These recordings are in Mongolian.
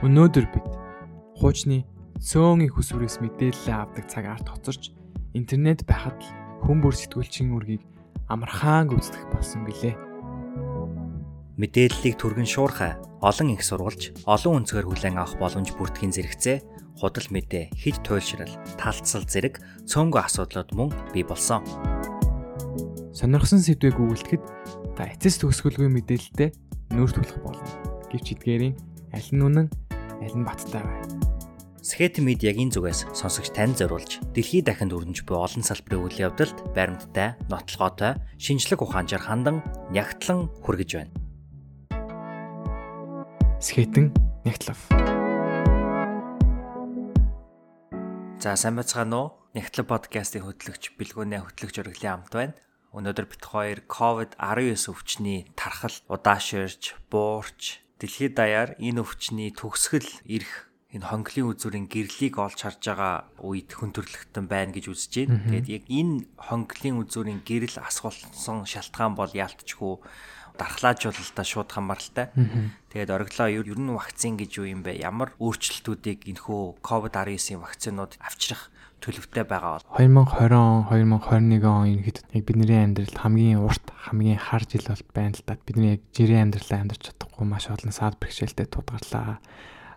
Өнөөдөр бид хуучны цөөнгийн хүсвэрээс мэдээлэл авдаг цаг арт хоцорч интернет байхад л хүн бүр сэтгүүлчийн үргийг амархаан гүйцэтгэх болсон билээ. Мэдээллийг түргэн шуурхай олон их сурвалж олон өнцгөр хүлээн авах боломж бүртгэхийн зэрэгцээ худал мэдээ хэд туйлшрал талцсал зэрэг цөөнгөө асуудлууд мөн бий болсон. Сонирхсан сэдвийг өгүүлэхэд та эцэс төгсгөлгүй мэдээлэлтэй нүүр тулах болно. Гэвч эдгээрийн аль нь үнэн аль нь баттай вэ? Скет медиагийн зүгээс сонсогч тань зориулж дэлхийд дахинд өрнөж буй олон салбарын үйл явдалд баримттай, нотлогоотой, шинжлэх ухаанчаар хандан нягтлан хүргэж байна. Скетэн нягтлав. За сайн байцгаана уу? Нягтлав подкастын хөтлөгч Билгүүнээ хөтлөгч өргөлийн амт байна. Өнөөдөр бит хоёр COVID-19 өвчний тархал удааширч, буурч, дэлхийд даяар энэ өвчний төгсгөл ирэх энэ хонглын үзүүрийн гэрлийг олж харж байгаа үед хөндөрлөгтөн байна гэж үзэж байна. Тэгээд яг энэ хонглын үзүүрийн гэрэл асгуулсан шалтгаан бол яалтчгүй дархлаажуулалтаа шууд хамааралтай. Тэгээд ориглоо ер нь вакцин гэж юу юм бэ? Ямар өөрчлөлтүүдийг энэхүү COVID-19 вакцинууд авчрах төлөвтэй байгаа бол 2020 он 2021 он ерөнхийдөө яг бидний амьдралд хамгийн урт хамгийн хар жил бол байна л да. Бидний яг жирийн амьдралаа амьдарч чадахгүй маш олон саад бэрхшээлтэй тулгарлаа.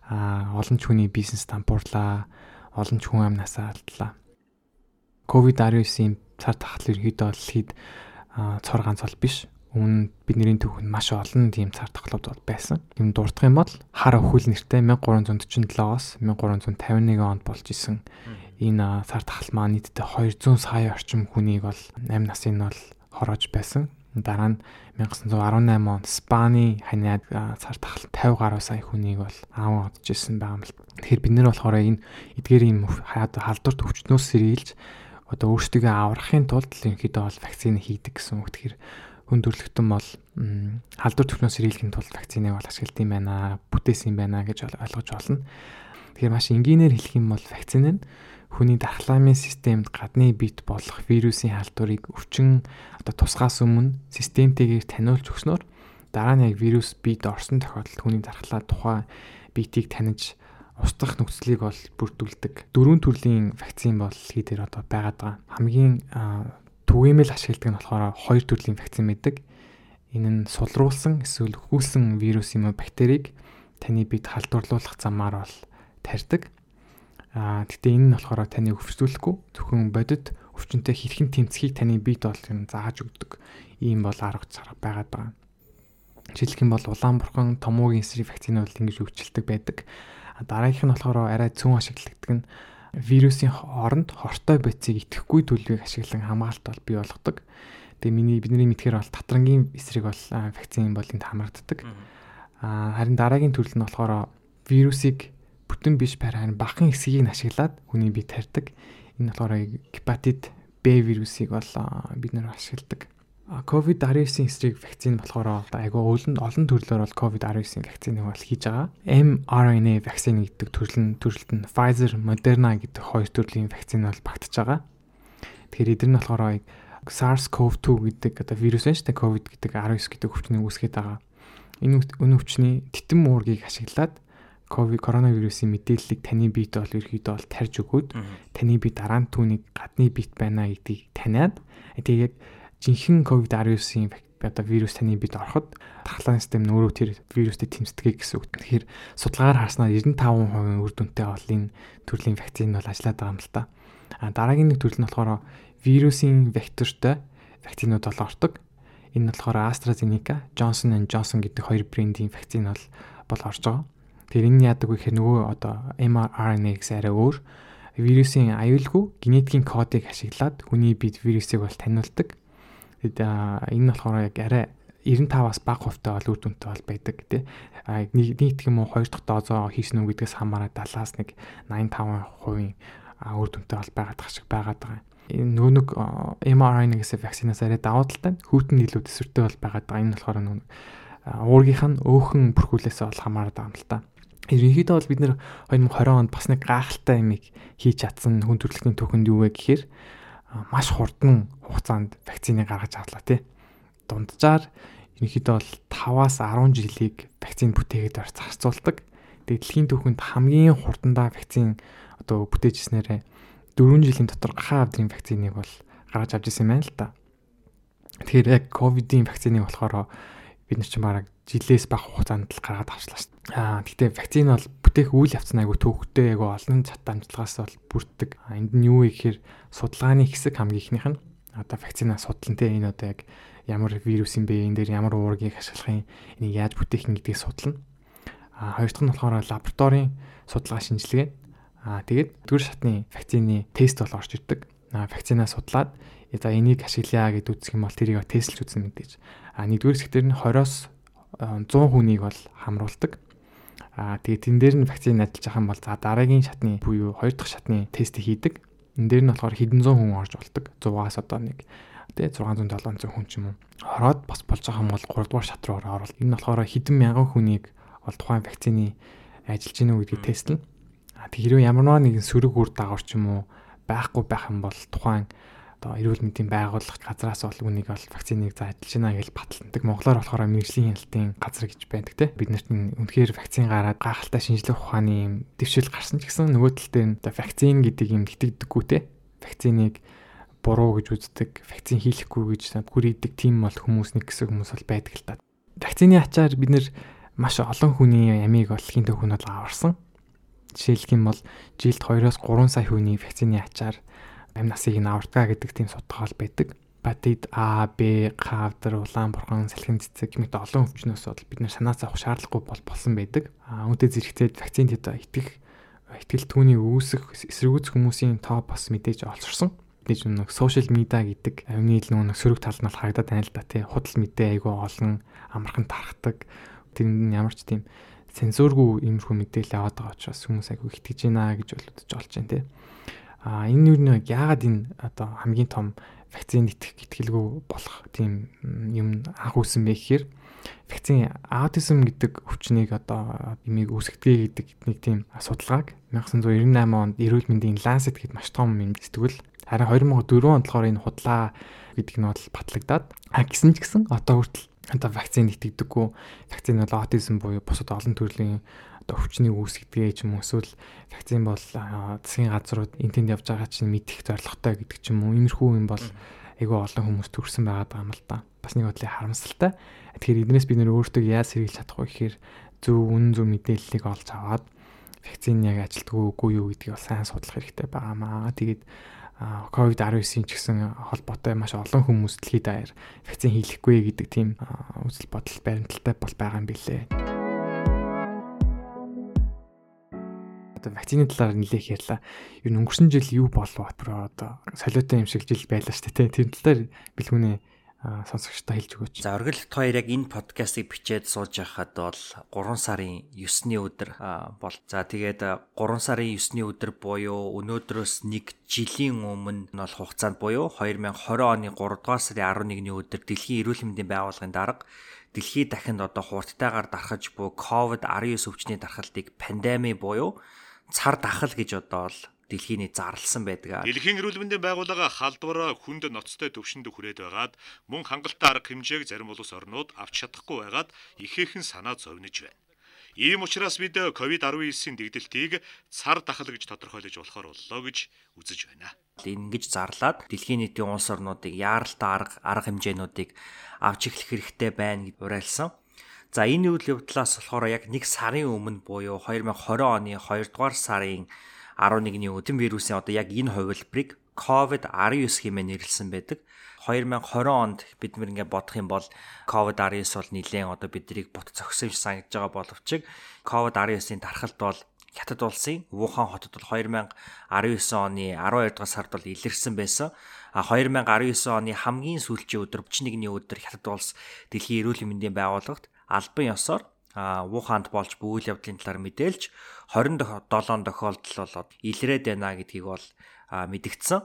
Аа олон ч хүний бизнес дампуурлаа. Олон ч хүн амнасаа алдлаа. COVID-19-ийн цар тахал ерөнхийдөө бол хэд цор ганц бол биш өмнө бидний төвхөнд маш олон тийм цар тахлууд бол байсан. Юм дурдах юм бол хар өхөл нэртэй 1347-оос 1351 онд болж исэн энэ цар тахал маань нийтдээ 200 сая орчим хүнийг бол 8 насын нь бол хороож байсан. Дараа нь 1918 онд Спани ханиад цар тахал 50 гаруй сая хүнийг бол аав одж исэн байгаа юм л. Тэгэхээр бид нэр болохоор энэ эдгээрийн халдварт өвчнөөс сэргийлж одоо өөрсдөө аврахын тулд ерөнхийдөө бол вакцины хийдэг гэсэн үг. Тэгэхээр хүн төрөлхтөн бол халдвар төвнөөс сэргийлэхийн тулд вакциныг бол ашигладаг юм байна, бүтээсэн юм байна гэж ойлгож болно. Тэгэхээр маш энгийнээр хэлэх юм бол вакцин нь хүний дархлаамын системд гадны бит болох вирусын халдварыг өвчин одоо тусгаас өмнө системтэйгээр таниулж өгснөөр дараа нь яг вирус биед орсон тохиолдолд хүний дархлаа тухайн битийг таних устгах нөхцөлийг бол бүрдүүлдэг. Дөрвөн төрлийн вакцин бол хийдэр одоо байгаа. Хамгийн түгээмэл ашигладаг нь болохоор хоёр төрлийн вакцин байдаг. Энэ нь сулруулсан эсвэл хүүлсэн вирус юм уу бактерийг таны биед халдварлуулах замаар бол тарьдаг. Аа гэтээ энэ нь болохоор таныг өвсдүүлэхгүй зөвхөн бодит өвчнөд хэрхэн тэмцэхийг таны биед бол зааж өгдөг. Ийм бол арга царга байгаад байгаа. Жишээлх юм бол улаан бурхан томоогийн эсрэг вакцины бол ингэж өвчлөлдөг байдаг. Дараагийнх нь болохоор арай цөөн ашигладаг нь вирусын оронд хортой бодисыг итгэхгүй төлөвийг ашиглан хамгаалалт бол бий болгодог. Тэгээ миний бидний мэдхээр бол татрангийн эсрэг бол вакцин бол энд хамрагддаг. Аа харин дараагийн төрөл нь болохоор вирусыг бүтэн биш байр харин бахан хэсгийг нь ашиглаад хүний бие тарьдаг. Энэ болохоор гепатит Б вирусыг бол бид нэр ашигладаг. COVID-19 эсрэг вакцин болохоор айгүй олон олон төрлөөр бол COVID-19 вакциныг бол хийж байгаа. mRNA вакцин гэдэг төрөл нь төрөлд нь Pfizer, Moderna гэдэг хоёр төрлийн вакцин бол багтж байгаа. Тэгэхээр эдгээр нь болохоор SARS-CoV-2 гэдэг одоо вирус байна шүү дээ. COVID гэдэг 19 гэдэг өвчнийг үүсгэж байгаа. Энэ өнө өвчний титэм уургийг ашиглаад ковид коронавирусын мэдээллийг таны биед бол ерөөдөө бол тарж өгөөд таны бие дараа нь түүнийг гадны биет байна гэдгийг таниад тэгээд жинхэнэ COVID-19-ийн одоо вирус таны бид ороход дархлааны систем нь өөрөө тэр вирустэй тэмцдэг гэсэн үг. Тэгэхээр судалгаагаар харснаар 95% үр дүнтэй бол энэ төрлийн вакцин бол ажиллаад байгаа юм л та. А дараагийн нэг төрөл нь болохоор вирусын вектортой вакцинууд бол ордог. Энэ нь болохоор AstraZeneca, Johnson and Johnson гэдэг хоёр брендийн вакцин бол бол орж байгаа. Тэгэхээр энэ яадаг вэ гэхээр нөгөө одоо mRNA гэсэн арай өөр вирусын аюулгүй генетикийн кодыг ашиглаад хүний биед вирусыг бол таниулдаг Тэгэд энэ нь болохоор яг арай 95-аас бага хувьтай бол үр дүнтэй бол байдаг тий. А нийт юм уу хоёр дахь дозоо хийсэн үү гэдгээс хамаараа 70-аас нэг 85% үр дүнтэй бол байгаад шиг байгаад байгаа. Энэ нөө нэг mRNA гэсэн вакцинаас арай давуу талтай хүүтэн илүү төсвөртэй бол байгаад байгаа. Энэ болохоор нөө уургийнх нь өөхөн бүрхүүлээс бол хамаарат байгаа юм л та. Ерөнхийдөө бол бид нэр 2020 онд бас нэг гайхалтай юмыг хийж чадсан хүн төрөлхтний төхөнд юу вэ гэхээр маш хурдан хугацаанд вакциныг гаргаж авлаа тий. Дунджаар ерөнхийдөө бол 5-аас 10 жилийг вакцин бүтээгээд зарцуулдаг. Тэгээд дэлхийн түүхэнд хамгийн хурдандаа вакцин одоо бүтээжснээрээ 4 жилийн дотор гахаа авдрын вакциныг бол гаргаж авч ирсэн байна л да. Тэгэхээр яг ковидын вакциныг болохоор бид нар ч бараг жилээс бага хугацаанд л гаргаад авчлаа шүү дээ. Аа гэхдээ вакцин бол бүтээх үйл явц нь айгүй төвхтэй айгүй олон чат амжилтгаас бол бүрддэг. Энд нь юу вэ гэхээр судалгааны хэсэг хамгийн ихнийх нь одоо вакцина судлан те энэ одоо яг ямар вирус юм бэ энэ дээр ямар уургийг ашиглахын энийг яаж бүтээх юм гэдгийг судлана. Аа хоёр дахь нь болохоор лабораторийн судалгаа шинжилгээ. Аа тэгээд дөрөв шатны вакцины тест бол орж ирдэг. Аа вакцинаа судлаад за энийг ашиглая гэд үзэх юм бол тэрийг тестлж үзнэ мэдээж. Аа нэгдүгээр хэсгээр нь 20-оос 100 хүнийг бол хамруулдаг. Аа тэгээд тэн дээр нь вакцин ажиллаж байгаа юм бол за дараагийн шатны буюу хоёр дахь шатны тест хийдэг. Энд дээр нь болохоор хэдэн зуун хүн орж болдог. 100-аас одоо нэг тэгээ 600 700 хүн ч юм уу. Ороод бас болж байгаа юм бол 3 дугаар шат руу ороод энэ нь болохоор хэдэн мянган хүнийг бол тухайн вакцины ажиллаж гинэ үү гэдгийг тестлэн. А тэг хэрвээ ямар нэгэн сөрөг үр дагавар ч юм уу байхгүй байх юм бол тухайн одоо эрүүл мэндийн байгууллага газраас бол үнийг бол вакциныг за ажиллаж байна гэж баталдаг. Монголоор болохоор мэрэгжлийн хяналтын газар гэж байдаг те. Бид нарт үнэхээр вакцин гараад гайхалтай шинжлэх ухааны юм дэвшил гарсан ч гэсэн нөгөө тал дээр одоо вакцин гэдэг юм итгэдэггүй те. Вакциныг буруу гэж үздэг, вакцин хийхгүй гэж хүрээдэг тийм бол хүмүүс нэг хэсэг хүмүүс бол байдаг л та. Вакцины ачаар бид нэр маш олон хүний амийг олохын төвхөн бол аварсан. Жишээлх юм бол жилд 2-оос 3 сая хүний вакцины ачаар амь насыг нь авардгаа гэдэг тийм судалгаа байдаг. Батид А, Б, Кавдар, Улаанбурхан, Салхин цэцэг гэмэт олон өвчнөөс бол бид нар санаа зовох шаардлагагүй бол болсон байдаг. А үүнтэй зэрэгцээд вакцинд итгэх итгэл түүний үүсэх эсэргүүцэх хүмүүсийн тоо бас мэдээж олсорсон. Мэдээж нэг сошиал медиа гэдэг авны ил нэг сөрөг тал нь бол харагдаад байна л да тий. Худал мэдээ айгүй олон амархан тархдаг. Тэр нь ямар ч тийм цензургүй иймэрхүү мэдээлэл аваад байгаа учраас хүмүүс айгүй итгэж байна гэж болоод болж байна тий. А энэ юу нэг яагаад энэ одоо хамгийн том вакцин итгэх итгэлгүй болох тийм юм анх үүсэн бэ гэхээр вакцин аутизм гэдэг өвчнийг одоо имийг үүсгэдэг гэдэг нэг тийм судалгааг 1998 онд эрүүл мэндийн Lancet гэд маш том юм сэтгүүл харин 2004 онд болохоор энэ худлаа гэдэг нь бол батлагдаад а гисэн ч гэсэн одоо хүртэл одоо вакцин итгэдэггүй вакцин бол аутизм буюу бусад олон төрлийн одоо өвчнийг үүсгэдэг ч юм уу эсвэл вакцин бол засгийн газрууд энтэнд явж байгаа чинь мэдих зорилготой гэдэг ч юм уу иймэрхүү юм бол айгүй олон хүмүүс төрсэн байгаа юм л да. Бас нэг бодлын харамсалтай. Тэгэхээр эднээс бид нөр өөртөө яаж сэргийлж чадахгүй гэхээр зөв үнэн зөв мэдээллийг олж аваад вакцин яг ажилтгүй үгүй юу гэдгийг сайн судлах хэрэгтэй байгаамаа. Тэгээд COVID-19-ийн ч гэсэн холбоотой маш олон хүмүүс дэлхийд даяар вакцин хийлэхгүй гэдэг тийм үзэл бодол баримталтай бол байгаа юм билээ. Одоо вакцины талаар нэлээх ярьлаа. Ер нь өнгөрсөн жил юу болов бро одоо солиотой юм шиг жил байлаа шүү дээ. Тэр талаар бэлгүүнээ сонсогчтой хэлж өгөөч. За оргил хоёр яг энэ подкастыг бичээд сууж байхад бол 3 сарын 9-ны өдөр бол. За тэгээд 3 сарын 9-ны өдөр буюу өнөөдрөөс 1 жилийн өмнө нь бол хугацаанд буюу 2020 оны 3 дугаар сарын 11-ний өдөр Дэлхийн эрүүл мэндийн байгууллагын дарга дэлхийд дахинд одоо хурдтайгаар дарахж буй COVID-19 өвчний дархалтыг пандеми буюу цар дахал гэж одоо л дэлхийний зарлсан байдаг. Дэлхийн эрүүл мэндийн байгууллага халдвар хүнд ноцтой төвшөнд хүрээд байгаад мөн хангалттай арга хэмжээг зарим улс орнууд авч чадахгүй байгаад ихээхэн санаа зовниж байна. Ийм учраас бид COVID-19-ийн дэгдэлтийг цар дахал гэж тодорхойлож болохоор боллоо гэж үзэж байна. Ингэж зарлаад дэлхийн нийтийн улс орнуудыг яаралтай арга арга хэмжээнүүдийг авч эхлэх хэрэгтэй байна гэж уриалсан. За энэ үйл явдлаас болохоор яг 1 сарын өмнө буюу 2020 оны 2 дугаар сарын 11-ний өдөн вирусын одоо яг энэ хувилбарыг COVID-19 хэмээн нэрлсэн байдаг. 2020 онд бид мөр ингээд бодох юм бол COVID-19 бол нэлээд одоо биднийг бут зөксөн санагдж байгаа боловч COVID-19-ийн тархалт бол Хятад улсын Вухан хотод бол 2019 оны 12 дугаар сард бол илэрсэн байсан. А 2019 оны хамгийн сүүлчийн өдөр 31-ний өдөр Хятад улс Дэлхийн эрүүл мэндийн байгууллагт албан ёсоор Вуханд болж буй үйл явдлын талаар мэдээлж 27 тохиолдол болоод илрээд байна гэдгийг бол мэдгдсэн.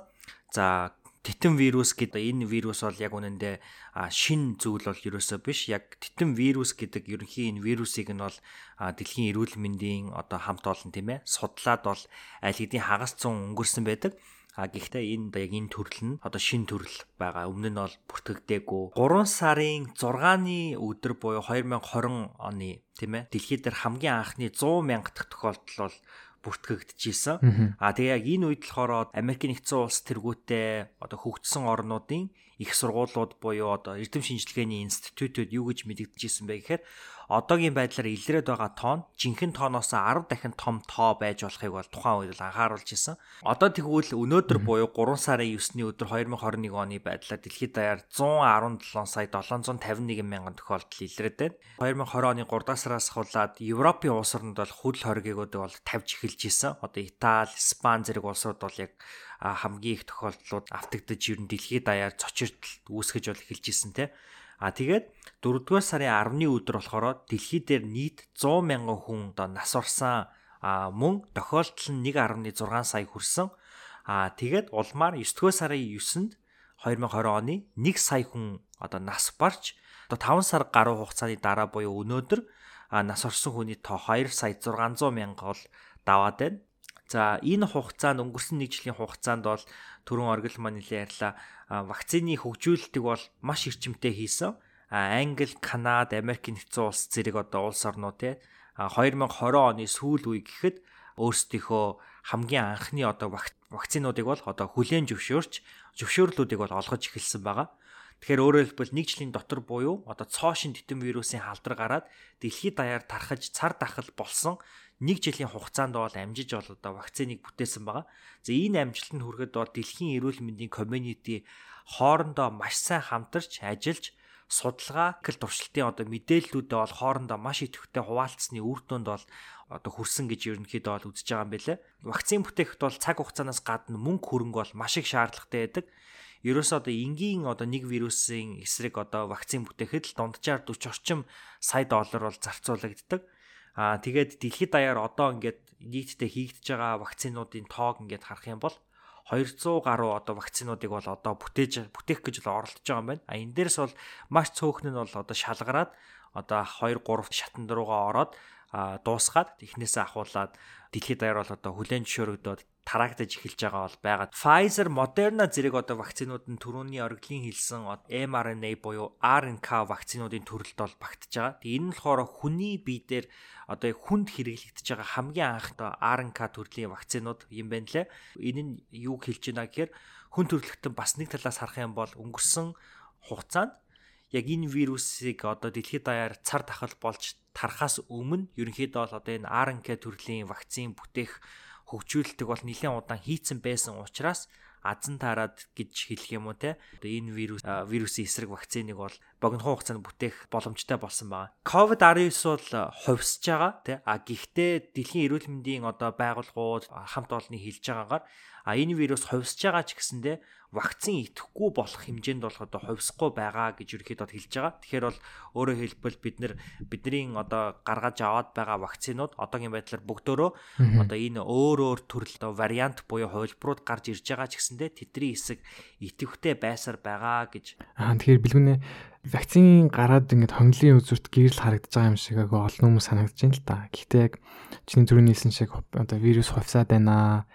За титэн вирус гэдэг энэ вирус бол яг үнэндээ шин зүйл бол ерөөсөө биш. Яг титэн вирус гэдэг ерөнхийн энэ вирусыг нь бол дэлхийн эрүүл мэндийн одоо хамт олон тийм ээ судлаад бол аль хэдийн хагас цун өнгөрсөн байдаг. А гэхдээ энэ яг энэ төрөл нь одоо шин төрөл байгаа. Өмнө нь бол бүртгэгдээгүй. 3 сарын 6-ны өдөр буюу 2020 оны тийм ээ дэлхийд дээр хамгийн анхны 100 мянга дахь тохиолдол бол бүртгэгдчихсэн. А тэгээ яг энэ үед болохоор Америк нэгдсэн улс тэргүүтээ одоо хөгжсөн орнуудын их сургуулиуд буюу одоо эрдэм шинжилгээний институтууд юу гэж мэдэгдэжсэн бэ гэхээр одоогийн байдлаар илрээд байгаа тоон жинхэнэ тооноос 10 дахин том тоо байж болохыг бол тухайн үед анхааруулж исэн. Одоо тэгвэл өнөөдөр буюу 3 сарын 9-ний өдөр 2021 оны байдлаар дэлхийд даяар 117 сая 751 мянган тохиолдол илрээд байна. 2020 оны 3 дахь сараас хулаад Европын улс орнууд бол хөл хоригуудыг бол тавьж эхэлж исэн. Одоо Итали, Испани зэрэг улсууд бол яг хамгийн их тохиолдлууд автагдаж ер нь дэлхийд даяар цочирдол үүсгэж бол эхэлж исэн те. А тэгээд 4-р сарын 10-ны өдөр болохоор дэлхий дээр нийт 100 мянган хүн одоо нас орсон а мөн тохиолдол нь 1.6 сая хүрсэн. А тэгээд улмаар 9-р сарын 9-нд 2020 оны 1 сая хүн одоо нас барж одоо 5 сар гаруй хугацааны дараа буюу өнөөдөр нас орсон хүний тоо 2 сая 600 мянга бол даваад байна. За энэ хугацаанд өнгөрсөн нэг жилийн хугацаанд бол түрүүн оргил маань нэлээ ярьлаа вакцины хөгжүүлэлтийг бол маш эрчимтэй хийсэн. Англи, Канада, Америк нэгдсэн улс зэрэг одоо улс орнууд те 2020 оны сүүл үе гэхэд өөрсдийнхөө хамгийн анхны одоо вакцинуудыг бол одоо хүлээн зөвшөөрч зөвшөөрлүүдийг бол олгож эхэлсэн байгаа. Тэгэхээр өөрөөр хэлбэл нэг жилийн дотор буюу одоо цоошин титэм вирусын халдвар гараад дэлхийд даяар тархаж цар тахал болсон нэг жилийн хугацаанд бол амжиж бол одоо вакциныг бүтээсэн байгаа. За энэ амжилтанд хүрэхэд бол дэлхийн эрүүл мэндийн community хоорондоо маш сайн хамтарч ажиллаж судалгаа гэл туршилтын одоо мэдээллүүдээ бол хоорондоо маш идэвхтэй хуваалцсны үр дүнд бол одоо хүрсэн гэж ерөнхийдөө бол үзэж байгаа юм байлээ. Вакцин бүтээхэд бол цаг хугацаанаас гадна мөнгө хөрөнгө бол маш их шаардлагатай байдаг. Ерөөсөө одоо энгийн одоо нэг вирусын эсрэг одоо вакцин бүтээхэд л дунджаар 40 орчим сая доллар бол зарцуулагддаг. Аа тэгээд дэлхийд даяар одоо ингээд нийтдээ хийгдэж байгаа вакцинуудын тоог ингээд харах юм бол 200 гаруй одоо вакцинуудыг бол одоо бүтээж бүтээх гэж л оролдож байгаа юм байна. А энэ дээрс бол маш цөөхн нь бол одоо шалгараад одоо 2 3 шатанд руугаа ороод дуусгаад эхнээсээ ахуулаад дэлхийд даяар бол одоо хүлэн зөвшөөрөгдөөд тараагдаж эхэлж байгаа бол байгаа. Pfizer, Moderna зэрэг одоо вакцинууд нь түрүүний оргилын хэлсэн mRNA буюу RNK вакцинуудын төрөлд бол багтж байгаа. Тэгээ энэ нь болохоор хүний бие дээр одоо хүнд хэрэглэгдэж байгаа хамгийн анх RNK төрлийн вакцинууд юм байна лээ. Энэ нь юу хэлж байна гэхээр хүн төрөлхтөн бас нэг талаас харах юм бол өнгөрсөн хугацаанд яг энэ вирусыг одоо дэлхийд даяар цар тахал болж тарахаас өмнө ерөнхийдөө бол одоо энэ RNK төрлийн вакцин бүтээх хөгжүүлэлтийг бол нэлээд удаан хийцэн байсан учраас азан таарад гэж хэлэх юм уу те. Одоо энэ вирус вирусын эсрэг вакциныг бол богино хугацаанд бүтээх боломжтой болсон байгаа. COVID-19 бол хувьсж байгаа те. А гэхдээ дэлхийн эрүүл мэндийн одоо байгууллагууд хамт олонны хэлж байгаагаар а энэ вирус хувьсж байгаа ч гэсэндээ вакцин идэхгүй болох хэмжээнд бол одоо хувьсахгүй байгаа гэж ерөөхдөө хэлж байгаа. Тэгэхээр бол өөрөөр хэлбэл бид нэр бидний одоо гаргаж аваад байгаа вакцинууд одоогийн байдлаар бүгдөө одоо энэ өөр өөр төрөл одоо вариант буюу хувилбарууд гарч ирж байгаа ч гэсэндээ тэдний хэсэг идэвхтэй байсаар байгаа гэж. Аа тэгэхээр бэлгүнэ вакцин гараад ингээд хонглын үзүүрт гэрэл харагдаж байгаа юм шиг агай олон хүмүүс санагдаж байна л да. Гэхдээ яг чиний түрүүний хэлсэн шиг одоо вирус хувьсаад байна.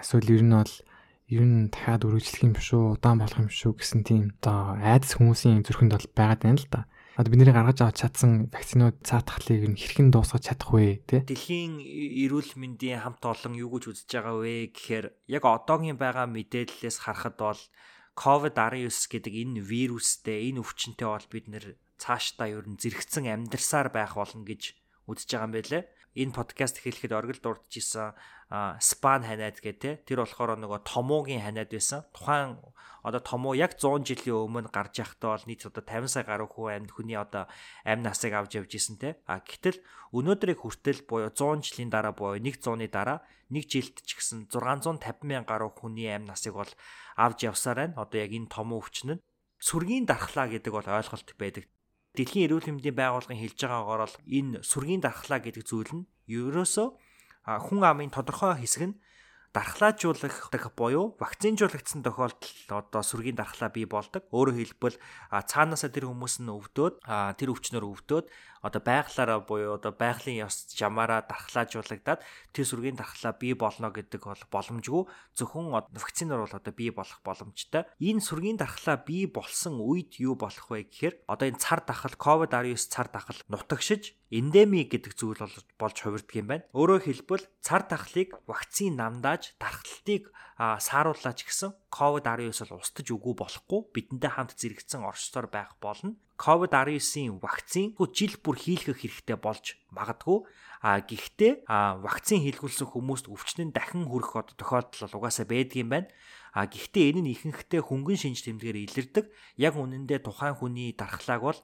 Эсвэл ер нь бол ер нь дахиад үргэлжлэх юм шүү, удаан болох юм шүү гэсэн тийм одоо айдас хүмүүсийн зүрхэнд бол байгаад байна л да. Одоо бидний гаргаж авч чадсан вакцинууд цаатахлыг нь хэрхэн дуусгаж чадах вэ те? Дэлхийн эрүүл мэндийн хамт олон юу гэж үзэж байгаа вэ гэхээр яг одоогийн байгаа мэдээллээс харахад бол COVID-19 гэдэг энэ вирустэй, энэ өвчнөд бол бид нэр цаашдаа ер нь зэрэгцэн амьдарсаар байх болно гэж үзэж байгаа юм байлээ. Энэ подкаст эхлэхэд оргил дурдж исэн спан ханиад гэ тэ тэр болохоор нөгөө томоогийн ханиад байсан. Тухайн одоо томоо яг 100 жилийн өмнө гарч явахдаа бол нийт одоо 50 сая гаруй хүн амьд хүний одоо амь насыг авч явж исэн тэ. А гэтэл өнөөдрийг хүртэл буюу 100 жилийн дараа буюу 100-ны дараа нэг жилд ч гэсэн 650 мянган гаруй хүний амь насыг бол авч явсаар байна. Одоо яг энэ томоо өвчин нь сүргийн дархлаа гэдэг бол ойлголт байдаг. Дэлхийн эрүүл мэндийн байгууллагын хэлж байгаагаар бол энэ сүргийн дархлаа гэдэг зүйл нь ерөөсөө хүн амын тодорхой хэсэг нь дархлаажуулах буюу вакцинжуулагдсан тохиолдолд одоо сүргийн дархлаа бий болдог. Өөрөөр хэлбэл цаанаасаа тэр хүмүүс нь өвдөөд тэр өвчнөр өвдөөд одоо байглаараа буюу одоо байгалийн ёс жамаараа дархлаажуулагдаад тэр сүргийн дархлаа бий болно гэдэг бол боломжгүй зөвхөн вакцинаар бол одоо бий болох боломжтой. Энэ сүргийн дархлаа бий болсон үед юу болох вэ гэхээр одоо энэ цар дахал COVID-19 цар дахал нутагшиж эндеми гэдэг зүйл болж хувирдаг юм байна. Өөрөөр хэлбэл цар тахлыг вакцин намдааж дархлалтыг саарууллаач гэсэн COVID-19 бол устж үгүй болохгүй бидэндээ хамт зэрэгцэн оршсоор байх болно. COVID-19-ийн вакцин жил бүр хийлгэх хэрэгтэй болж магадгүй. А гэхдээ вакцин хийлгүүлсэн хүмүүст өвчнөн дахин хүрэх тохиолдол угаасаа байдгийн байна. А гэхдээ энэ нь ихэнхдээ хөнгөн шинж тэмдгээр илэрдэг. Яг үнэндээ тухайн хүний дархлааг бол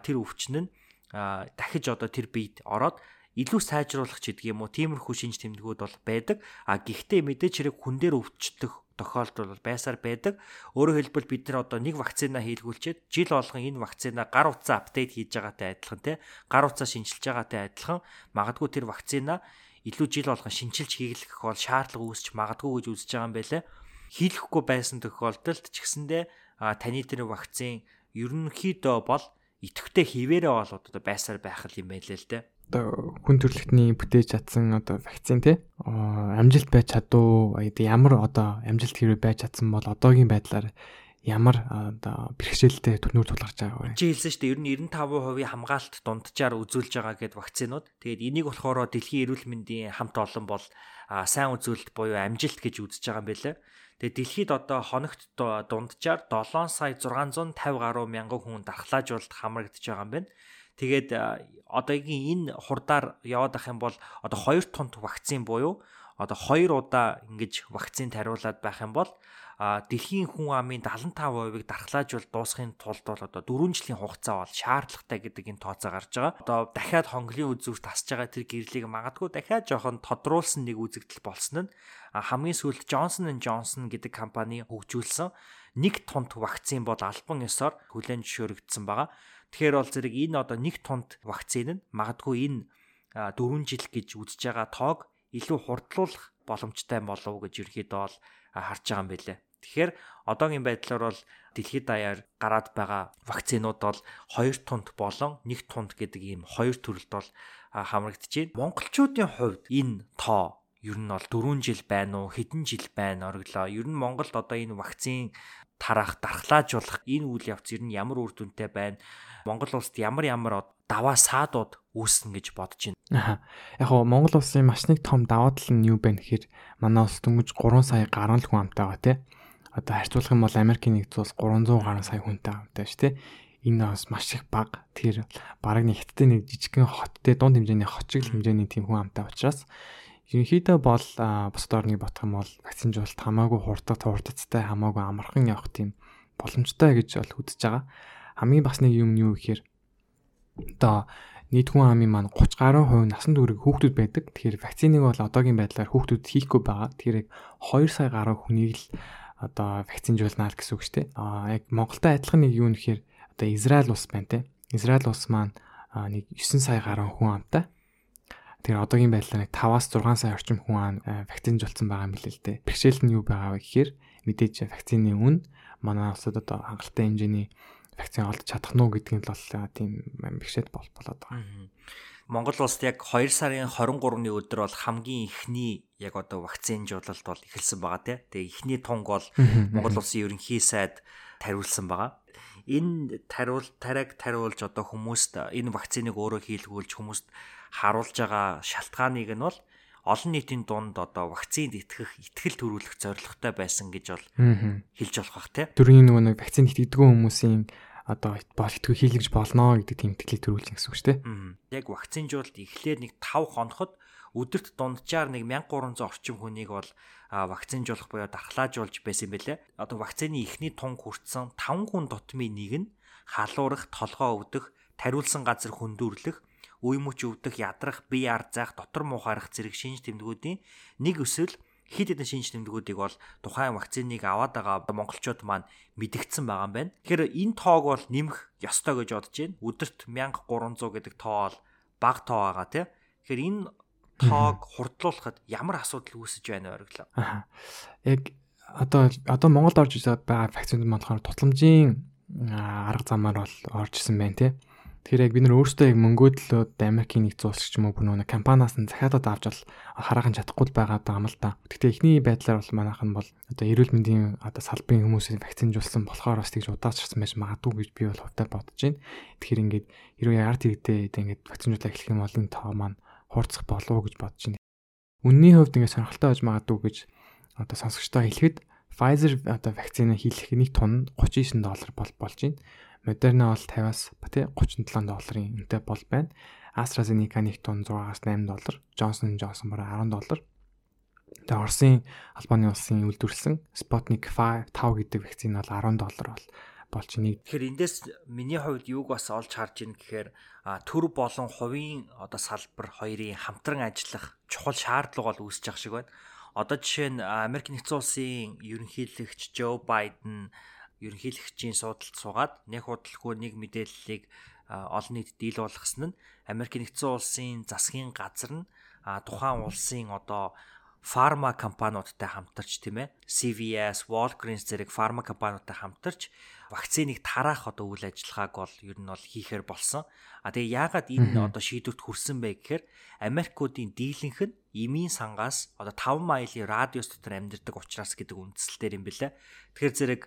тэр өвчнөн нь дахиж одоо тэр биед ороод илүү сайжруулах ч гэдэг юм уу тиймэрхүү шинж тэмдгүүд бол байдаг а гэхдээ мэдээч хэрэг хүн дээр өвчтөх тохиолдол бол байсаар байдаг. Өөрөөр хэлбэл бид нар одоо нэг вакцина хийлгүүлчихэд жил болгон энэ вакцина гар утсаа апдейт хийж байгаатай адилхан тий гар утсаа шинжилж байгаатай адилхан магадгүй тэр вакцина илүү жил болгон шинжилж хийлгэх бол шаардлага үүсч магадгүй гэж үзэж байгаа юм байлаа. Хийлгэхгүй байсан тохиолдолд ч гэсэндээ таны тэр вакцин ерөнхийдөө бол идэвхтэй хിവэрэ бол одоо байсаар байх юм байлээ л дээ. Одоо хүн төрөлхтний бүтээж чадсан одоо вакцин те амжилт байж чадуу ямар одоо амжилт хэрэг байж чадсан бол одоогийн байдлаар ямар одоо бэрхшээлтэй төрнөр тулгарч байгаа вэ? Чи хэлсэн шүү дээ ер нь 95% хамгаалалт дунджаар үзүүлж байгаа гэд вакцинууд. Тэгээд энийг болохоор дэлхийн эрүүл мэндийн хамт олон бол сайн үзүүлэлт буюу амжилт гэж үзэж байгаа юм байлээ. Тэгээ дэлхийд одоо хоногт дунджаар 7 сая 650 гаруй мянган хүн дархлаажуулалт хамрагдаж байгаа юм байна. Тэгээд одоогийн энэ хурдаар яваад ах юм бол одоо 2 тонн вакцин буюу одоо 2 удаа ингэж вакцин тариулаад байх юм бол дэлхийн хүн амын 75%-ыг дархлаажуул дуусгахын тулд бол одоо 4 жилийн хугацаа бол шаардлагатай гэдэг энэ тооцоо гарч байгаа. Одоо дахиад хонглын үзүүр тасж байгаа тэр гэрлийг магадгүй дахиад жоохон тодруулсан нэг үзэгдэл болсон нь хамгийн сүүлд Johnson Johnson гэдэг компани хөгжүүлсэн нэг тонт вакцин бол албан ёсоор хүлээн зөвшөөрөгдсөн байгаа. Тэгэхээр бол зэрэг энэ одоо нэг тонт вакцин нь магадгүй энэ 4 жил гэж үзэж байгаа тоог илүү хурдлуулах боломжтой болов гэж ерөөдөө бол харж байгаа юм билэ. Тэгэхээр одоогийн байдлаар бол дэлхийд даяар гараад байгаа вакцинууд бол 2 тонт болон 1 тонт гэдэг ийм хоёр төрөлд бол хамрагдаж байна. Монголчуудын хувьд энэ тоо ер нь бол 4 жил байна уу хэдэн жил байна ориглоо. Ер нь Монголд одоо энэ вакцин тараах, дархлаажуулах энэ үйл явц ер нь ямар үр дүнтэй байна? Монгол улсад ямар ямар даваа саадууд үүснэ гэж бодож байна. Яг гоо Монгол улсын маш нэг том даваа тал нь юу байна гэхээр манай улс дөнгөж 3 сая гаруй хүн амтай байгаа тийм одоо харьцуулах юм бол Америкийн нэгдсэн улс 300 гаруй сая хүнтэй амтай шүү дээ. Энэ бас маш их бага. Тэр бараг нэг хятадын нэг жижигхэн хоттой дунд хэмжээний хочиг хэмжээний тийм хүн амтай учраас ерөнхийдөө бол бусад орныг бодох юм бол вакцинжуулалт хамаагүй хурдан хурдцтай хамаагүй амархан явах тийм боломжтой гэж бол үзэж байгаа. Хамгийн бас нэг юм нь юу гэхээр одоо нийт хүн амын маань 30 гаруй хувь насан туршид хүүхдүүд байдаг. Тэгэхээр вакциныг бол одоогийн байдлаар хүүхдүүд хийхгүй байгаа. Тэгэхээр 2 сая гаруй хүнийг л одоо вакцинжуулнаа гэсэн үг шүү дээ. Аа яг Монголтой адилхан нэг юу нэхэр одоо Израиль улс байна те. Израиль улс маань нэг 9 сая гаруй хүн амтай. Тэгэхээр одоогийн байдлаар нэг 5-аас 6 сая орчим хүн вакцинжуулсан байгаа юм билээ л дээ. Бэрхшээл нь юу байгаа вэ гэхээр мэдээж вакцины үн манай улсад одоо хангалттай хэмжээний вакцин олж чадах нь уу гэдгийг л бол тийм бэрхшээл бол болоод байгаа. Монгол улсад яг 2 сарын 23-ны өдөр бол хамгийн ихний яг одоо вакцинжуулалт бол эхэлсэн байгаа тий. Тэгээ ихний тунг бол Монгол улсын ерөнхий сайд тариулсан байгаа. Энэ тариул тариг тариулж одоо хүмүүст энэ вакциныг өөрөө хийлгүүлж хүмүүст харуулж байгаа шалтгааныг нь бол олон нийтийн дунд одоо вакцинд итгэх, итгэл төрүүлэх зорилготой байсан гэж бол хэлж болох бах тий. Төрийн нөгөө нэг вакцинд итгэдэггүй хүмүүсийн одоо бол итгэв хийлгэж болно гэдэг тийм итгэлийг төрүүлнэ гэсэн үг шүү дээ. Яг вакцинжуулалт эхлээд нэг 5 хоноход өдөрт дунджаар нэг 1300 орчим хүнийг бол вакцинжуулах буюу дархлаажуулж байсан бэлээ. Одоо вакцины ихний тунг хүртсэн 5 хүн дотмын нэг нь халуурах, толгоо өвдөх, тариулсан газар хөндөөрлөх, үе мөч өвдөх, ядрах, бие ар заах, дотор муухаарах зэрэг шинж тэмдгүүдийн нэг өсвөл хид хідэн шинж тэмдгүүдийг бол тухайн вакциныг аваад байгаа монголчууд маань мэдгдсэн байгаа юм байна. Тэгэхээр энэ тоог бол нэмэх ёстой гэж бодож байна. Өдөрт 1300 гэдэг тоо бол бага тоо байгаа тийм. Тэгэхээр энэ тоог хурдлуулахад ямар асуудал үүсэж байна вэ. Аа. Яг одоо одоо Монголд орж байгаа вакцины болохоор тусламжийн арга замаар бол орж исэн байна тийм. Тэгэхээр яг бид нар өөрсдөө яг мөнгөдлөөд Америкийн нэгдсэн улс ч юм уу бүр нэг компаниас нь захиалаад авч бол хараахан чадахгүй байгаа юм л да. Гэхдээ эхний байдлаар бол манайхан бол одоо эрүүл мэндийн одоо салбарын хүмүүсийн вакцинжуулсан болохоор бас тэгж удаачрсан байж магадгүй гэж би бол хувьдаа бодож байна. Тэгэхээр ингээд хэрвээ арт иргэдээ ингээд вакцинжуулах эхлэх юм бол энэ тоо маань хуурцах болов уу гэж бодож байна. Үнний хувьд ингээд сонирхолтой байж магадгүй гэж одоо сонсогчдоо хэлэхэд Pfizer одоо вакцины хийх нэг тонн 39 доллар бол болж байна. Moderna бол 50-аас тий 37 долларын үнэтэй бол байна. AstraZeneca нэг тонн 6-аас 8 доллар, Johnson Johnson бараг 10 доллар. Тэгээ Оросын Албаны улсын үйлдвэрлэсэн Sputnik 5 5 гэдэг вакцин бол 10 доллар бол болж нэг. Тэгэхээр эндээс миний хувьд юуг бас олж харж ийн гэхээр төр болон хувийн одоо салбар хоёрын хамтран ажиллах чухал шаардлага бол үүсэж ах шиг байна. Одоо жишээ нь Америк нэгдсэн улсын ерөнхийлөгч Joe Biden ерөнхийлөгчийн суудалд суугаад нэг худалгүй нэг мэдээллийг олон нийтэд дийлуулгасан нь Америк нэгдсэн улсын засгийн газар нь тухайн улсын одоо фарма компаниудтай хамтарч тийм ээ CVS, Walgreens зэрэг фарма компаниудтай хамтарч вакциныг тараах одоо үйл ажиллагааг бол ер нь бол хийхээр болсон. А тэгээ яагаад энэ одоо шийдвэрт хүрсэн бэ гэхээр Америкуудын дийлэнх нь эмийн сангаас одоо 5 майлын радиус дотор амьдардаг учраас гэдэг үндсэлтээр юм бэлээ. Тэгэхээр зэрэг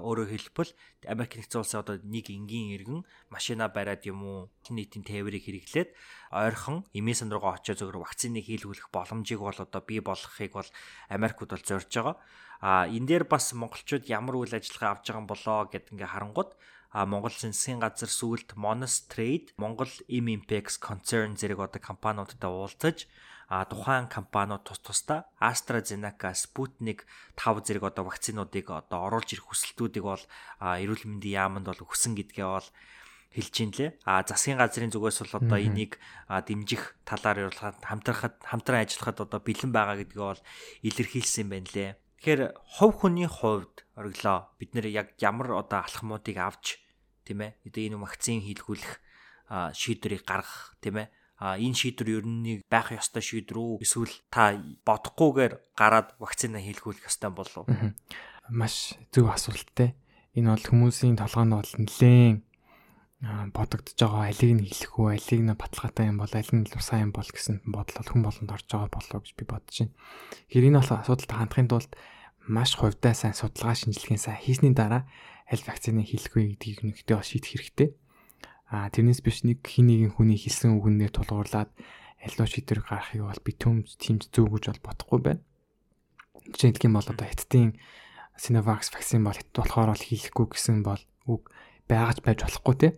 өөрөөр хэлбэл Америк нэгдсэн улсын одоо нэг энгийн иргэн машина бариад юм уу нийтийн тээврийг хэрэглээд ойрхон эмийн сан руугаа очиж зөвхөн вакциныг хийлгүүлэх боломжийг бол одоо бий болгохыг бол Америкууд бол зорж байгаа. А энэ дээр бас монголчууд ямар үйл ажиллагаа авч байгаа юм болоо гэд ингээ харангууд а Монгол Засгийн газар сүүлд Monos Trade, Монгол Im Impex Concern зэрэг одоо компаниудтай уулзаж а тухайн компаниуд тус тусдаа AstraZeneca, Sputnik 5 зэрэг одоо вакцинуудыг одоо оруулж ирэх хүсэлтүүдийг бол эрүүл мэндийн яамд бол өгсөн гэдгээ бол хэлж ин лээ. А засгийн газрын зүгээс бол одоо энийг дэмжих талаар хамтрахад хамтран ажиллахад одоо бэлэн байгаа гэдгээ бол илэрхийлсэн байна лээ. Тэгэхээр хов хүний хувьд ориглоо бид нэр яг ямар одоо алхмуудыг авч тийм ээ энэ вакцин хийлгүүлэх шийдвэрийг гаргах тийм ээ а энэ шийдвэр ер нь байх ёстой шийдвэр үү? Эсвэл та бодохгүйгээр гараад вакцина хийлгүүлэх ёстой болов уу? Маш зөв асуулттай. Энэ бол хүмүүсийн толгойд бол нэлээд бодогдож байгаа алийг нь хэлэх үү алийг нь баталгаатай юм бол аль нь сайн юм бол гэсэн бодол хүн болгонд орж байгаа болов гэж би бодож байна. Тэгэхээр энэ бол асуудалтай хандахын тулд маш хувьдаа сайн судалгаа шинжилгээ сайн хийсний дараа аль вакцины хийх вэ гэдгийг нэгдээ бас шийдэх хэрэгтэй. Аа тэрнээс биш нэг хин нэгэн хүний хэлсэн үгнээр тулгуурлаад аль шийдвэр гаргахыг бол би төм тэмж зөв гэж бол бодохгүй байна. Жишээ нь бол одоо хятадын Sinovac вакцин бол хятад болохоор бол хийхгүй гэсэн бол үг байгаж байж болохгүй те.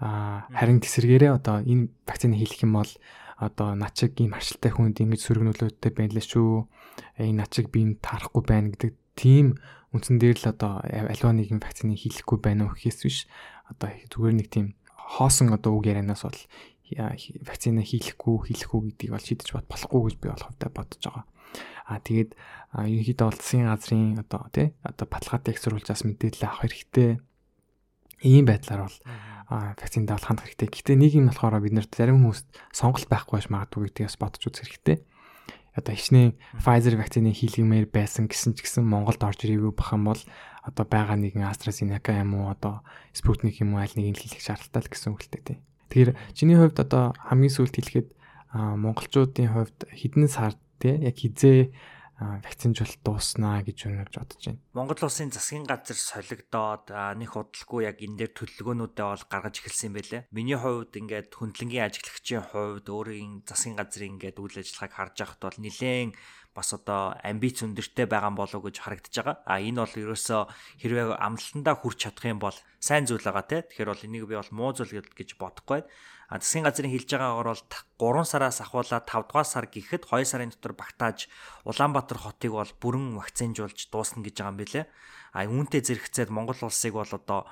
Харин тэсэргээрээ одоо энэ вакцины хийх юм бол одоо начиг ийм аршилтай хүнд ингэж сөргнөлөөдтэй байна л шүү. Энэ начиг би энэ таарахгүй байна гэдэг тийм үндсэн дээр л одоо альва нэгэн вакцины хийхгүй байна уу гэхээс биш одоо зүгээр нэг тийм хоосон одоо үг ярианаас бол вакцина хийхгүй хийхгүй гэдгийг бол шийдэж бод болохгүй гэж би бол хувьдаа бодож байгаа. Аа тэгээд ерөнхийдөө улсын газрын одоо тий одоо баталгаатай их сурвалжаас мэдээлэл авах хэрэгтэй. Ийм байдлаар бол вакцинд авах хандах хэрэгтэй. Гэхдээ нэг юм болохоор бид нарт зарим хүмүүст сонголт байхгүй байж магадгүй гэдгээс бодож үзэх хэрэгтэй. Одоо хичнээн Pfizer вакцины хийлгэмээр байсан гэсэн ч гэсэн Монголд орж ирээгүй бах юм бол одоо байгаа нэгэн AstraZeneca юм уу одоо Sputnik юм уу аль нэгийг хийлгэх шаардлагатай л гэсэн үгтэй тийм. Тэгэхээр чиний хувьд одоо хамгийн сүүлд хэлэхэд монголчуудын хувьд хэдэн сар тийм яг хизээ вакцинжуулалт дууснаа гэж өнөж бодож байна. Монгол улсын засгийн газар солигдоод нэг худалгүй яг энэ дээр төлөвлөгөөнүүдээ бол гаргаж эхэлсэн юм байлээ. Миний хувьд ингээд хөндлөнгийн ажиглагчийн хувьд өөрийн засгийн газрын ингээд үйл ажиллагааг харж байхад бол нэлээд бас одоо амбиц өндөртэй байгаа болов гэж харагдаж байгаа. А энэ бол ерөөсөө хэрвээ амлалтандаа хүрч чадах юм бол сайн зүйл байгаа те. Тэгэхээр бол энийг би бол муу зүйл гэж бодохгүй. Засгийн газрын хэлж байгаагаар бол 3 сараас ахуулаад 5 дугаар сар гэхэд 2 сарын дотор багтааж Улаанбаатар хотыг бол бүрэн вакцинжуулж дуусна гэж байгаа юм билэ. А үүнтэй зэрэгцээд Монгол улсыг бол одоо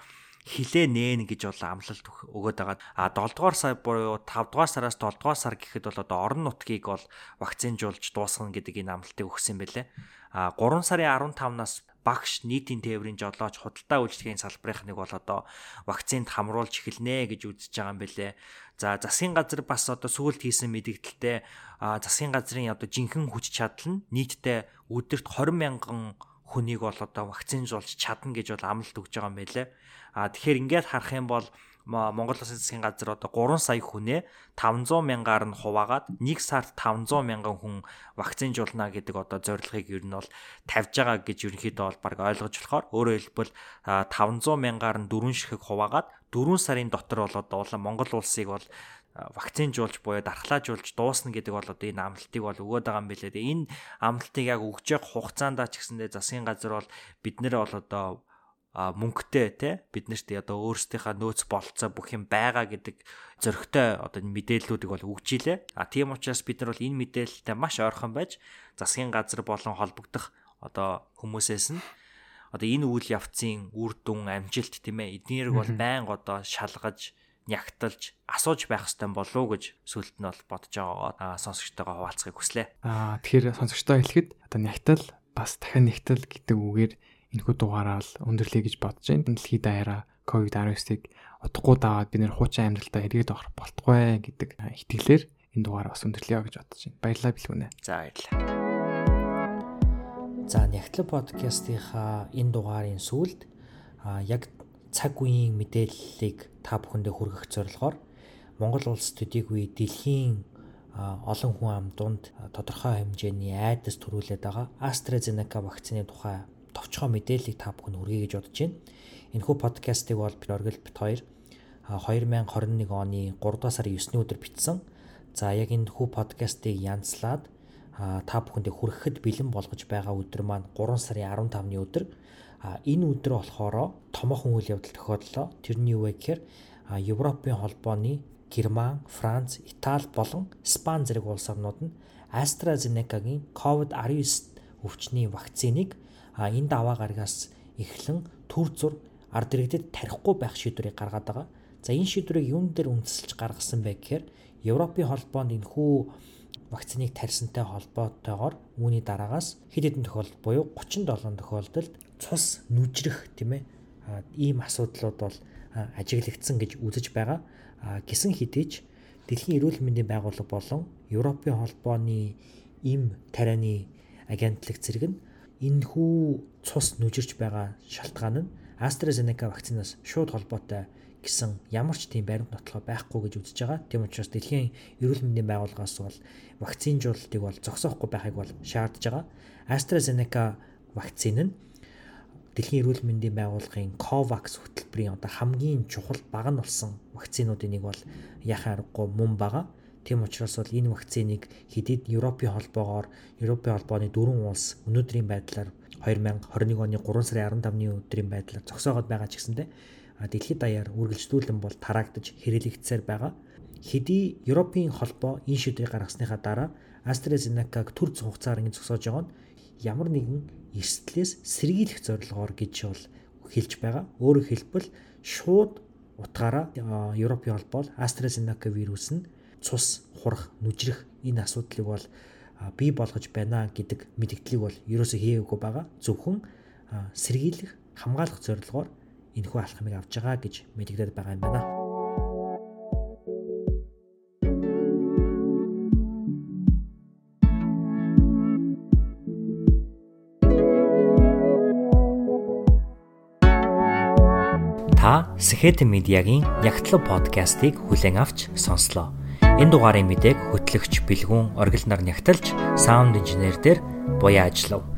хилээ нээн гэж бол амлалт өгөөд байгаа. А 7 дугаар сар буюу 5 дугаар сараас 7 дугаар сар гэхэд бол одоо орон нутгийг бол вакцинжуулж дуусгана гэдэг энэ амлалтыг өгсөн байлээ. А 3 сарын 15-наас багш нийтийн тээврийн жолооч худалдаа үйлчлэгийн салбарынхныг бол одоо вакцинд хамруулж эхэлнэ гэж үзэж байгаа юм бэлээ. За засгийн газар бас одоо сүүлд хийсэн мэдээлэлтэй засгийн газрын одоо жинхэнэ хүч чадал нь нийтдээ өдөрт 20 мянган хүнийг бол одоо вакцинжуулж чадна гэж бол амлалт өгж байгаа юм байлээ. А тэгэхээр ингээд харах юм бол Монгол Улсын засгийн газар одоо 3 сая хүнээ 500 мянгаар нь хуваагаад 1 сард 500 мянган хүн вакцинжуулна гэдэг одоо зорилгыг ер нь бол тавьж байгаа гэж ерөнхийдөө бол баг ойлгож болохоор өөрөөр хэлбэл 500 мянгаар нь дөрвөн ширхэг хуваагаад 4 сарын дотор бол одоо Монгол улсыг бол вакцинжуулж буюу дархлаажуулж дуусна гэдэг бол одоо энэ амлалтыг бол өгөөд байгаа юм билээ. Энэ амлалтыг яг өгж явах хугацаанд ч гэсэндээ засгийн газар бол бид нэр бол одоо мөнгөтэй те бид нарт одоо өөрсдийнхээ нөөц болцоо бүх юм байгаа гэдэг зөрөгтэй одоо мэдээллүүдийг бол өгж илээ. А тийм учраас бид нар бол энэ мэдээлэлтэй маш ойрхон байж засгийн газар болон холбогдох одоо хүмүүсээс нь одоо энэ үйл явцын үр дүн амжилт тийм ээ эднэрийг бол байнга одоо шалгаж нягталж асууж байх хэрэгтэй болов уу гэж сүлд нь бол бодож байгаа сонсогчтойгоо хуваалцахыг хүслээ. Аа тэгэхээр сонсогчтой хэлэхэд одоо нягтал бас дахин нягтал гэдэг үгээр энэхүү дугаараа л өндөрлөе гэж бодож байна. Дэлхийд даяараа COVID-19-ыг утгагүй даваад бид нэр хуучин амьдралтаа эргээд авах болтугай гэдэг итгэлээр энэ дугаараа бас өндөрлөё гэж бодож байна. Баярлалаа бэлгүнэ. За баярлалаа. За Нягтлаг подкастынхаа энэ дугаарын сүүлд яг цаг үеийн мэдээллийг та бүхэндээ хүргэх зорилгоор Монгол улс төдийгүй дэлхийн олон хүн ам дунд тодорхой хэмжээний айдас төрүүлээд байгаа AstraZeneca вакцины тухай товчхон мэдээллийг та бүхэнд хүргэе гэж бодож байна. Энэхүү подкастыг бол оргил бит 2 2021 оны 3 дугаар сарын 9-ний өдөр бичсэн. За яг энэ хүү подкастыг янзлаад та бүхэндээ хүрэхэд бэлэн болгож байгаа өдөр маань 3 сарын 15-ны өдөр. Энэ өдөр болохоор томоохон үйл явдал тохиоллоо. Тэрний юу вэ гэхээр Европын холбооны Герман, Франц, Итали болон Испани зэрэг улс орнууд нь AstraZeneca-гийн COVID-19 өвчний вакциныг а энэ даваа гарагаас эхлэн төр зур ард иргэдэд тарихгүй байх шийдвэрийг гаргаад байгаа. За энэ шийдвэрийг юун дээр үндэслэж гаргасан бэ гэхээр Европын холбоонд энэхүү вакциныг тарьсантай холбоотойгоор үүний дараагаас хэд хэдэн тохиолдолд буюу 37 тохиолдолд цус нүжрэх тийм ээ ийм асуудлууд бол ажиглагдсан гэж үзэж байгаа. Гисэн хэдий ч Дэлхийн эрүүл мэндийн байгууллага болон Европын холбооны им тарианы агентлаг зэрэг нь энэхүү цус нүжирч байгаа шалтгаан нь AstraZeneca вакцинаас шууд холбоотой гэсэн ямар ч тийм баримт нотлохоо байхгүй гэж үзэж байгаа. Тийм учраас дэлхийн эрүүл мэндийн байгууллагаас бол вакцинжуулалтыг бол зогсоохгүй байхыг бол шаардж байгаа. AstraZeneca вакцин нь дэлхийн эрүүл мэндийн байгууллагын COVAX хөтөлбөрийн одоо хамгийн чухал баг нь болсон вакцинуудын нэг бол яхаа аргагүй мөн байгаа. Тийм учраас бол энэ вакциныг хэдийд Европын холбоогоор Европын холбооны дөрвөн улс өнөөдрийн байдлаар 2021 оны 3 сарын 15-ны өдрийн байдлаар зогсоогоод байгаа ч гэсэндэ дэлхийд даяар үргэлжлүүлэн бол тараагдж хэрэглэгдсээр байгаа. Хэдий Европын холбоо энэ шийдвэрийг гаргасныхаа дараа AstraZeneca-г төр хугацаар ингэ зогсоож байгаа нь ямар нэгэн эрсдлээс сэргийлэх зорилгоор гэж бол хэлж байгаа. Өөрөөр хэлбэл шууд утгаараа Европын холбоо AstraZeneca вирус нь цус хурах нүжрэх энэ асуудлыг бол бий болгож байна гэдэг мэдгдлийг бол ерөөсөө хийгээгүй байгаа. Зөвхөн сэргийлэх, хамгаалах зорилгоор энэхүү алхмыг авч байгаа гэж мэдэгдээд байгаа юм байна. Та Сэхэт медиагийн Ягтлав подкастыг хүлээн авч сонслоо. Энэ дугаарын мэдээг хөтлөгч Бэлгүн оргил нар нягталж саунд инженер дээр буяа ажиллав.